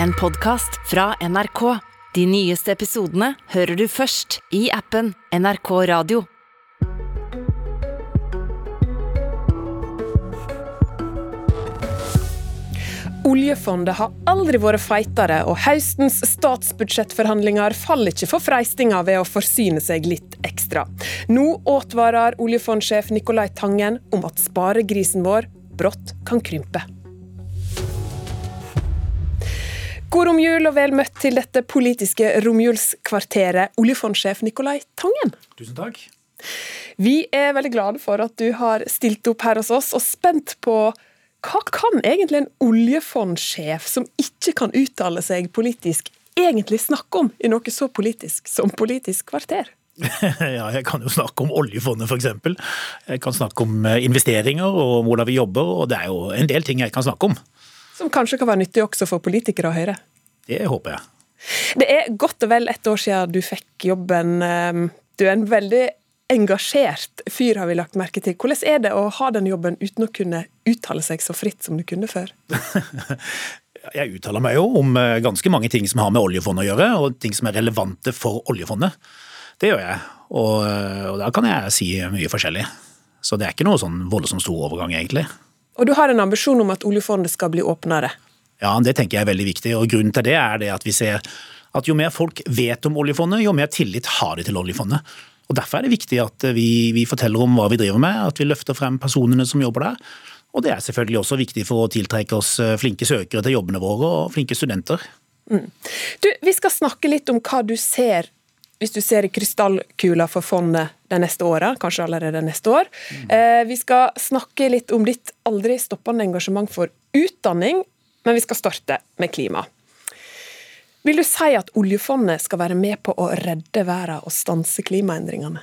en podkast fra NRK. De nyeste episodene hører du først i appen NRK Radio. Oljefondet har aldri vært feitere, og høstens statsbudsjettforhandlinger faller ikke for freistinga ved å forsyne seg litt ekstra. Nå advarer oljefondsjef Nicolai Tangen om at sparegrisen vår brått kan krympe. God romjul og vel møtt til dette politiske romjulskvarteret, oljefondsjef Nicolai Tangen. Tusen takk. Vi er veldig glade for at du har stilt opp her hos oss, og spent på hva kan egentlig en oljefondsjef som ikke kan uttale seg politisk, egentlig snakke om i noe så politisk som Politisk kvarter? Ja, jeg kan jo snakke om oljefondet f.eks. Jeg kan snakke om eh, investeringer og hvordan vi jobber, og det er jo en del ting jeg kan snakke om. Som kanskje kan være nyttig også for politikere å høre? Det håper jeg. Det er godt og vel ett år siden du fikk jobben. Ehm, du er en veldig engasjert fyr, har vi lagt merke til. Hvordan er det å ha den jobben uten å kunne uttale seg så fritt som du kunne før? Jeg uttaler meg jo om eh, ganske mange ting som har med oljefondet å gjøre, og ting som er relevante for oljefondet. Det gjør jeg, og, eh, og da kan jeg si mye forskjellig. Så det er ikke noe sånn voldsomt stor overgang, egentlig. Og du har en ambisjon om at oljefondet skal bli åpnere? Ja, det tenker jeg er veldig viktig, og grunnen til det er det at vi ser at jo mer folk vet om oljefondet, jo mer tillit har de til oljefondet. Og Derfor er det viktig at vi, vi, forteller om hva vi driver med, at vi løfter frem personene som jobber der. Og det er selvfølgelig også viktig for å tiltrekke oss eh, flinke søkere til jobbene våre, og flinke studenter. Mm. Du, Vi skal snakke litt om hva du ser hvis du ser i krystallkula for fondet de neste åra, kanskje allerede neste år. Eh, vi skal snakke litt om ditt aldri stoppende engasjement for utdanning, men vi skal starte med klima. Vil du si at oljefondet skal være med på å redde verden og stanse klimaendringene?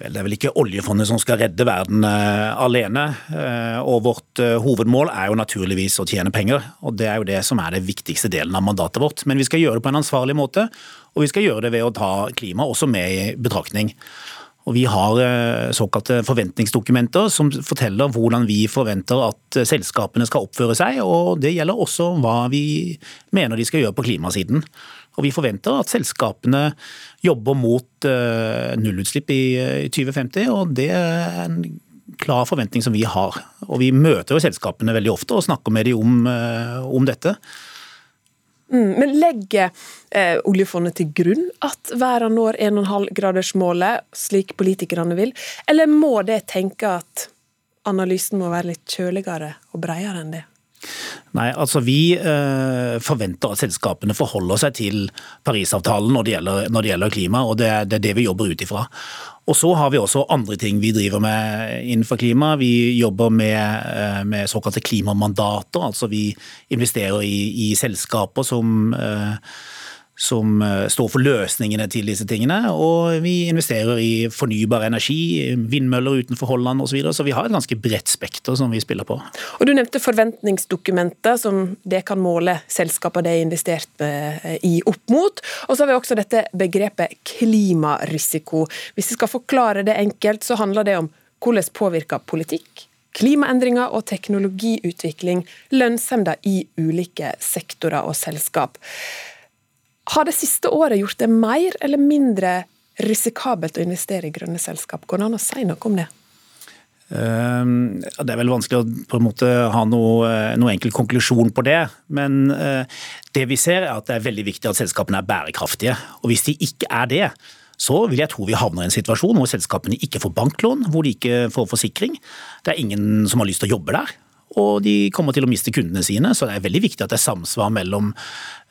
Vel, Det er vel ikke oljefondet som skal redde verden uh, alene. Uh, og Vårt uh, hovedmål er jo naturligvis å tjene penger. og Det er jo det som er det viktigste delen av mandatet vårt. Men vi skal gjøre det på en ansvarlig måte, og vi skal gjøre det ved å ta klima også med i betraktning. Og Vi har såkalte forventningsdokumenter som forteller hvordan vi forventer at selskapene skal oppføre seg, og det gjelder også hva vi mener de skal gjøre på klimasiden. Og Vi forventer at selskapene jobber mot eh, nullutslipp i 2050, og det er en klar forventning som vi har. Og Vi møter jo selskapene veldig ofte og snakker med dem om, om dette. Mm, men legger eh, oljefondet til grunn at verden når 1,5-gradersmålet, slik politikerne vil, eller må det tenke at analysen må være litt kjøligere og bredere enn det? Nei, altså Vi eh, forventer at selskapene forholder seg til Parisavtalen når det gjelder, når det gjelder klima, og det er, det vi jobber ut ifra. Og så har vi også andre ting vi driver med innenfor klima. Vi jobber med, eh, med såkalte klimamandater. Altså vi investerer i, i selskaper som eh, som eh, står for løsningene til disse tingene. Og vi investerer i fornybar energi, vindmøller utenfor Holland osv. Så, videre. så vi har et ganske bredt spekter som vi spiller på. Og Du nevnte forventningsdokumenter, som det kan måle selskaper det er investert eh, i opp mot. Og så har vi også dette begrepet klimarisiko. Hvis vi skal forklare det enkelt, så handler det om hvordan påvirker politikk, klimaendringer og teknologiutvikling lønnsomheten i ulike sektorer og selskap. Har det siste året gjort det mer eller mindre risikabelt å investere i grønne selskap? Går det an å si noe om det? Ehm, det er vel vanskelig å måte ha noe, eh, noe enkel konklusjon på det. Men eh, det vi ser er at det er veldig viktig at selskapene er bærekraftige. Og hvis de ikke er det, så vil jeg tro vi havner i en situasjon hvor selskapene ikke får banklån, hvor de ikke får forsikring. Det er ingen som har lyst til å jobbe der og de kommer til å miste kundene sine. Så det er veldig viktig at det er samsvar mellom,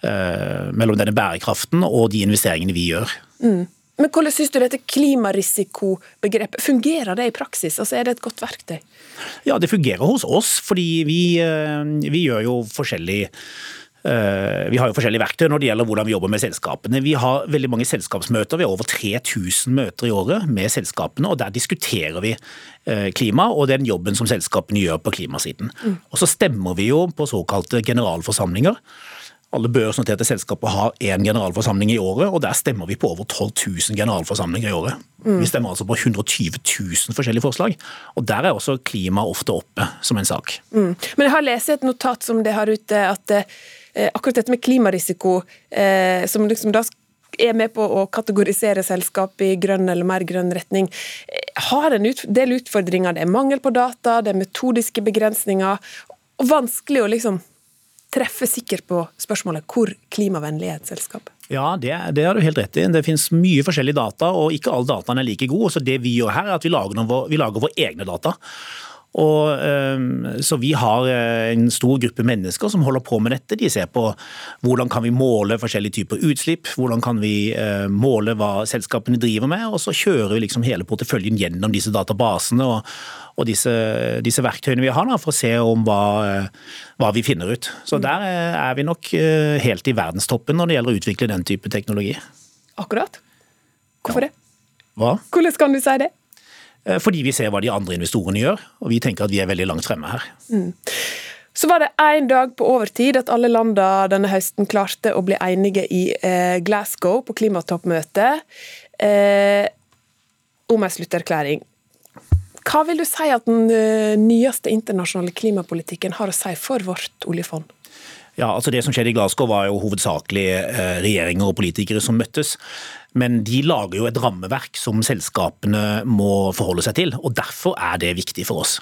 eh, mellom denne bærekraften og de investeringene vi gjør. Mm. Men hvordan syns du dette klimarisikobegrepet fungerer det i praksis? Altså Er det et godt verktøy? Ja, det fungerer hos oss, fordi vi, uh, vi gjør jo forskjellig Eh, vi har jo forskjellige verktøy når det gjelder hvordan vi jobber med selskapene. Vi har veldig mange selskapsmøter, vi har over 3000 møter i året med selskapene. og Der diskuterer vi eh, klima og den jobben som selskapene gjør på klimasiden. Mm. Og Så stemmer vi jo på såkalte generalforsamlinger. Alle børsnoterte selskaper har én generalforsamling i året, og der stemmer vi på over 12 000 generalforsamlinger i året. Mm. Vi stemmer altså på 120 000 forskjellige forslag, og der er også klima ofte oppe som en sak. Mm. Men jeg har lest et notat som det har ute, at eh, akkurat dette med klimarisiko, eh, som liksom da er med på å kategorisere selskap i grønn eller mer grønn retning, eh, har en del utfordringer. Det er mangel på data, det er metodiske begrensninger, og vanskelig å liksom treffe sikkert på spørsmålet hvor klimavennlig er et selskap? Ja, det, det, har du helt rett i. Det finnes mye forskjellig data, og ikke alle dataen er like gode. Så det vi gjør her, er at vi lager, noen, vi lager våre egne data. Og, ehm, så Vi har eh, en stor gruppe mennesker som holder på med dette. De ser på hvordan kan vi måle forskjellige typer utslipp, hvordan kan vi eh, måle hva selskapene driver med. og Så kjører vi liksom hele porteføljen gjennom disse databasene og, og disse, disse, verktøyene vi har da, for å se om hva, eh, hva, vi finner ut. Så mm. Der er vi nok helt i verdenstoppen når det gjelder å utvikle den type teknologi. Akkurat. Hvorfor ja. det? Hva? Hvordan kan du si det? Eh, fordi vi ser hva de andre investorene gjør, og vi tenker at vi er veldig langt fremme her. Mm. Så var det én dag på overtid at alle landene denne høsten klarte å bli enige i eh, Glasgow på klimatoppmøtet eh, om en slutterklæring. Hva vil du si at den eh, nyeste internasjonale klimapolitikken har å si for vårt oljefond? Ja, altså Det som skjedde i Glasgow var jo hovedsakelig eh, regjeringer og politikere som møttes. Men de lager jo et rammeverk som selskapene må forholde seg til. og Derfor er det viktig for oss.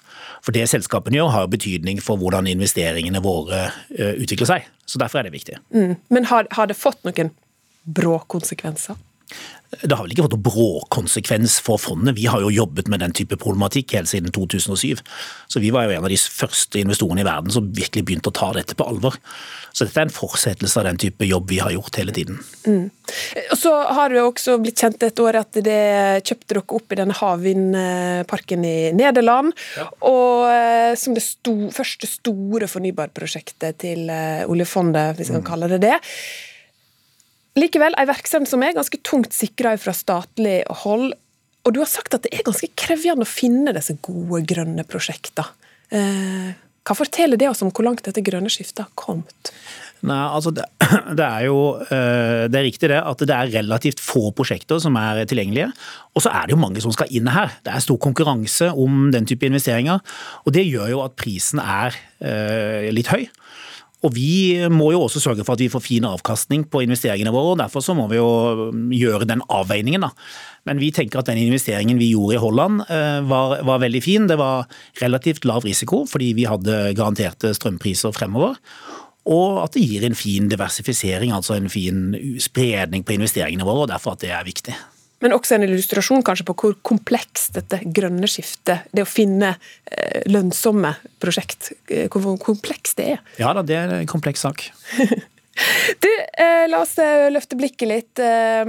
For det selskapene gjør har betydning for hvordan investeringene våre eh, utvikler seg. Så derfor er det viktig. Mm. Men har, har det fått noen brå konsekvenser? Det har vel ikke fått noen bråkonsekvens for fondet. Vi har jo jobbet med den type problematikk helt siden 2007. Så vi var jo en av de første investorene i verden som virkelig begynte å ta dette på alvor. Så dette er en fortsettelse av den type jobb vi har gjort hele tiden. Mm. Så har det også blitt kjent et år at det kjøpte dere opp i denne havvindparken i Nederland. Ja. Og eh, som det sto, første store fornybarprosjektet til eh, oljefondet, hvis vi kan mm. kalle det det. Likevel, ei virksomhet som er ganske tungt sikra fra statlig hold. Og du har sagt at det er ganske krevende å finne disse gode grønne prosjektene. Eh, hva forteller det oss om hvor langt dette grønne skiftet har kommet? Nei, altså det, det, er jo eh, det er riktig det at det er relativt få prosjekter som er tilgjengelige. Og så er det jo mange som skal inn her. Det er stor konkurranse om den type investeringer. Og det gjør jo at prisen er eh, litt høy. Og Vi må jo også sørge for at vi får fin avkastning på investeringene våre. og Derfor så må vi jo um, gjøre den avveiningen. da. Men vi tenker at den investeringen vi gjorde i Holland uh, var, var veldig fin. Det var relativt lav risiko fordi vi hadde garanterte strømpriser fremover. Og at det gir en fin diversifisering, altså en fin spredning på investeringene våre. og Derfor at det er viktig. Men også en illustrasjon kanskje på hvor komplekst dette grønne skiftet, det å finne eh, lønnsomme prosjekt, eh, hvor komplekst det er. Ja da, det er en kompleks sak. Du, eh, la oss eh, løfte blikket litt. Eh,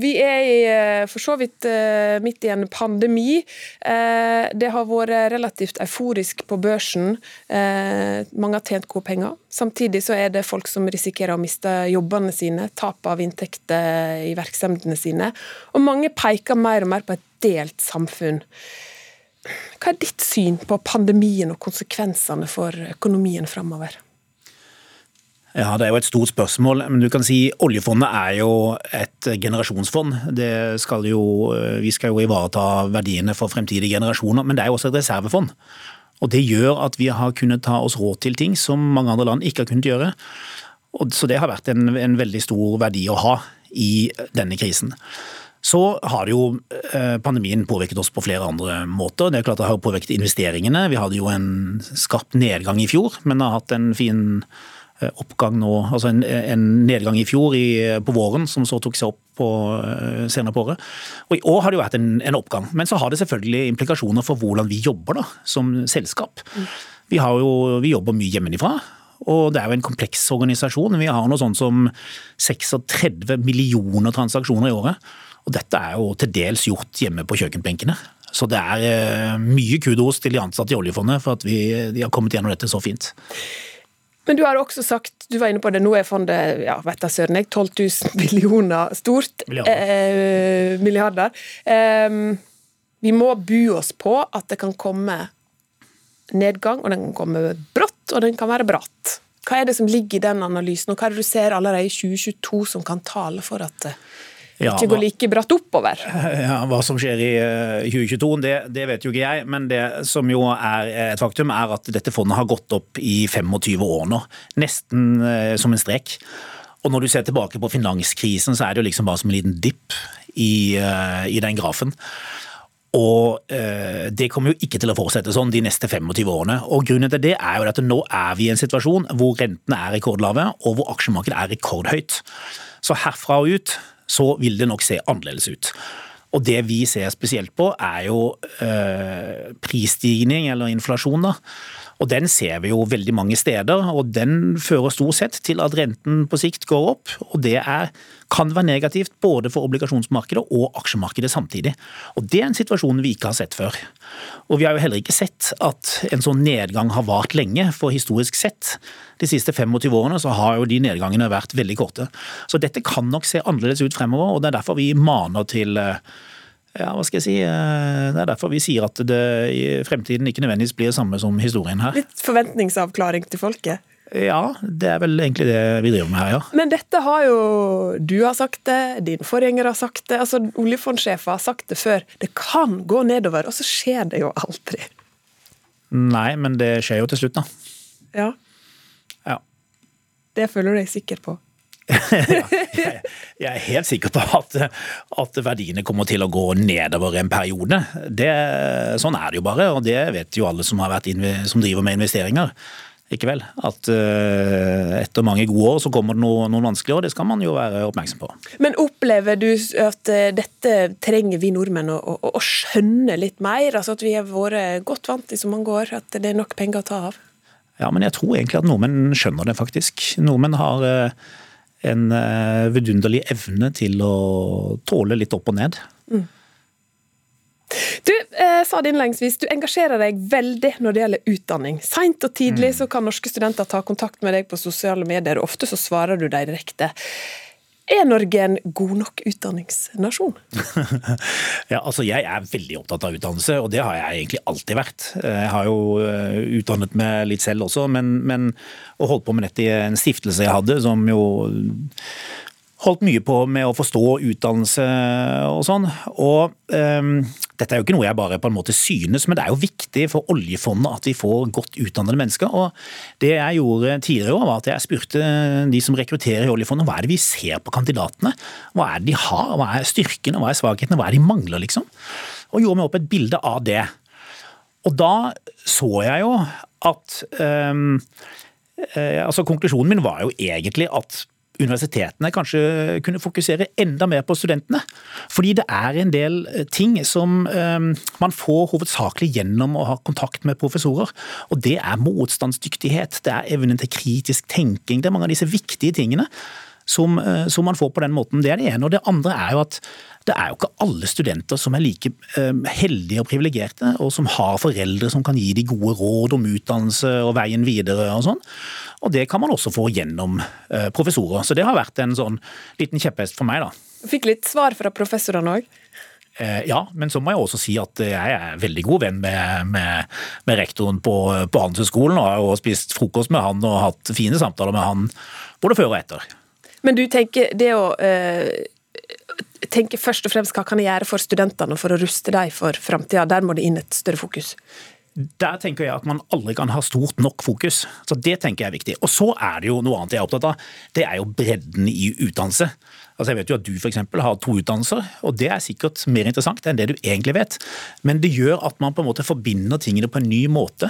vi er i, eh, for så vidt eh, midt i en pandemi. Eh, det har vært relativt euforisk på børsen. mange har tjent gode penger. Samtidig så er det folk som risikerer å miste jobbene sine, tap av inntekter i virksomhetene sine. Og mange peker mer og mer på et delt samfunn. Hva er ditt syn på pandemien og konsekvensene for økonomien framover? Ja, Det er jo et stort spørsmål. men du kan si Oljefondet er jo et generasjonsfond. Skal jo, vi skal jo ivareta verdiene for fremtidige generasjoner, men det er jo også et reservefond. Og Det gjør at vi har kunnet ta oss råd til ting som mange andre land ikke har kunnet gjøre. Og så Det har vært en, en veldig stor verdi å ha i denne krisen. Så har jo eh, pandemien påvirket oss på flere andre måter. Det er klart det har påvirket investeringene. Vi hadde jo en skarp nedgang i fjor, men har hatt en fin Eh, oppgang nå, altså en, en nedgang i fjor i, på våren, som så tok seg opp på, eh, senere på året. Og I år har det jo vært en, en, oppgang, men så har det selvfølgelig implikasjoner for hvordan vi jobber da, som selskap. Vi, jo, vi, jobber mye hjemmefra. Og det er jo en kompleks organisasjon. Vi har noe sånt som 36 millioner transaksjoner i året. Og dette er jo til dels gjort hjemme på kjøkkenbenkene. Så det er eh, mye kudos til de ansatte i oljefondet for at vi, de har kommet gjennom dette så fint. Men du har også sagt, du var inne på det, nå er fondet ja, vet jeg søren jeg, 12 000 millioner stort. Milliarder. Eh, milliarder. Eh, vi må bu oss på at det kan komme nedgang, og den kan komme brått, og den kan være bratt. Hva er det som ligger i den analysen, og hva er det du ser allerede i 2022 som kan tale for at det ja, ikke går like bratt oppover? Ja, Hva som skjer i 2022, det, det, vet jo ikke jeg. Men det som jo er et faktum, er at dette fondet har gått opp i 25 år nå. Nesten som en strek. Og når du ser tilbake på finanskrisen, så er det jo liksom bare som en liten dipp i, i den grafen. Og eh, det kommer jo ikke til å fortsette sånn de neste 25 årene. Og Grunnen til det er jo at nå er vi i en situasjon hvor rentene er rekordlave og hvor aksjemarkedet er rekordhøyt. Så herfra og ut så vil det nok se annerledes ut. Og det vi ser spesielt på, er jo øh, prisstigning, eller inflasjon. da. Og Den ser vi jo veldig mange steder, og den fører stort sett til at renten på sikt går opp. og Det er, kan være negativt både for obligasjonsmarkedet og aksjemarkedet samtidig. Og Det er en situasjon vi ikke har sett før. Og Vi har jo heller ikke sett at en sånn nedgang har vart lenge, for historisk sett. De siste 25 årene så har jo de nedgangene vært veldig korte. Så dette kan nok se annerledes ut fremover, og det er derfor vi maner til eh, ja, hva skal jeg si. Eh, det er derfor vi sier at det i fremtiden ikke nødvendigvis blir det samme som historien her. Litt forventningsavklaring til folket? Ja, det er vel egentlig det vi driver med her, ja. Men dette har jo du har sagt det, din forgjenger har sagt det, altså oljefondsjefer har sagt det før. Det kan gå nedover, og så skjer det jo aldri. Nei, men det skjer jo til slutt, da. Ja. ja. Det føler du deg sikker på? Jeg, jeg, er helt sikker på at, at, verdiene kommer til å gå nedover en periode. Det, sånn er det jo bare, og det vet jo alle som, som driver med investeringer. Ikke vel? At uh, etter mange gode år så kommer det noe, noen vanskelige år. Det skal man jo være oppmerksom på. Men opplever du at uh, dette trenger vi nordmenn å, å, å, skjønne litt mer? Altså At vi har vært godt vant i så mange år, at det er nok penger å ta av? Ja, men jeg tror egentlig at nordmenn skjønner det, faktisk. Nordmenn har uh, en eh, vidunderlig evne til å tåle litt opp og ned. Mm. Du eh, sa det innledningsvis, du engasjerer deg veldig når det gjelder utdanning. Seint og tidlig mm. så kan norske studenter ta kontakt med deg på sosiale medier, og ofte så svarer du deg direkte. Er Norge en god nok utdanningsnasjon? ja, altså Jeg er veldig opptatt av utdannelse, og det har jeg egentlig alltid vært. Jeg har jo eh, utdannet meg litt selv også, men, men og holdt på med dette i en stiftelse jeg hadde, som jo holdt mye på med å forstå utdannelse og sånn. Og um, dette er jo ikke noe jeg bare på en måte synes, men det er jo viktig for oljefondet at vi får godt utdannede mennesker. Og det jeg gjorde tidligere var at jeg spurte de som rekrutterer i oljefondet, hva er det vi ser på kandidatene? Hva er det de har? Hva er styrkene, hva er svakhetene, hva er det de mangler, liksom? Og gjorde meg opp et bilde av det. Og da så jeg jo at um, altså Konklusjonen min var jo egentlig at universitetene kanskje kunne fokusere enda mer på studentene. Fordi det er en del eh, ting som um, man får hovedsakelig gjennom å ha kontakt med professorer. Og det er motstandsdyktighet, det er evnen til kritisk tenking. Det er mange av disse viktige tingene som, uh, som man får på den måten. Det er det ene. Og det andre er jo at det er jo ikke alle studenter som er like uh, heldige og privilegerte, og som har foreldre som kan gi de gode råd om utdannelse og veien videre og sånn. Og det kan man også få gjennom uh, professorer. Så det har vært en sånn liten kjepphest for meg, da. Fikk litt svar fra professorene òg? Ja, men så må jeg også si at jeg er veldig god venn med, med, med rektoren på, på Handelshøyskolen. Og har jo spist frokost med han og hatt fine samtaler med han både før og etter. Men du tenker det å tenke først og fremst hva kan jeg gjøre for studentene for å ruste dem for framtida. Der må det inn et større fokus. Der tenker jeg at man aldri kan ha stort nok fokus. Så Det tenker jeg er viktig. Og så er det jo noe annet jeg er opptatt av. Det er jo bredden i utdannelse. Altså Jeg vet jo at du f.eks. har to utdannelser, og det er sikkert mer interessant enn det du egentlig vet. Men det gjør at man på en måte forbinder tingene på en ny måte.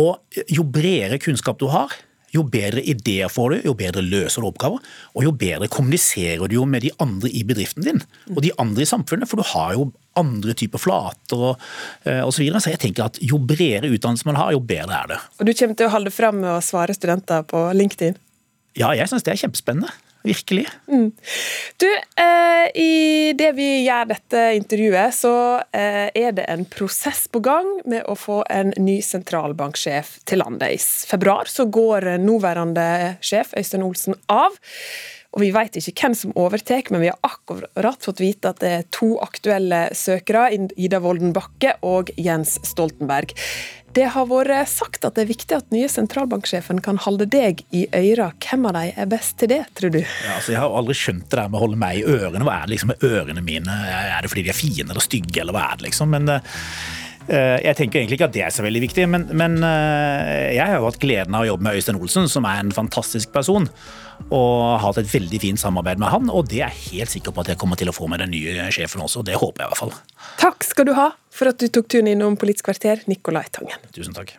Og jo bredere kunnskap du har, jo bedre ideer får du, jo bedre løser du oppgaver, og jo bedre kommuniserer du jo med de andre i bedriften din, og de andre i samfunnet, for du har jo andre typer flater og eh, osv. Så, videre. så jeg tenker at jo bredere utdannelse man har, jo bedre er det. Og du kommer til å holde fram med å svare studenter på LinkedIn? Ja, jeg syns det er kjempespennende. Virkelig. Mm. Du, eh, i det vi gjør dette intervjuet, så eh, er det en prosess på gang med å få en ny sentralbanksjef til landet. I februar så går nåværende sjef Øystein Olsen av. Og Vi vet ikke hvem som overtar, men vi har akkurat fått vite at det er to aktuelle søkere, Ida Wolden Bakke og Jens Stoltenberg. Det har vært sagt at det er viktig at nye sentralbanksjefen kan holde deg i øra. Hvem av de er best til det, tror du? Ja, altså, jeg har aldri skjønt det der med å holde meg i ørene. Hva er det liksom med ørene mine? Er det fordi de er fine eller stygge, eller hva er det liksom? Men uh, jeg tenker egentlig ikke at det er så veldig viktig, men, men uh, jeg har jo hatt gleden av å jobbe med Øystein Olsen, som er en fantastisk person. Og har hatt et veldig fint samarbeid med han, og det er jeg helt sikker på at jeg kommer til å få med den nye sjefen også. Det håper jeg i hvert fall. Takk skal du ha for at du tok turen innom Politisk kvarter, Nicolai Tangen. Tusen takk.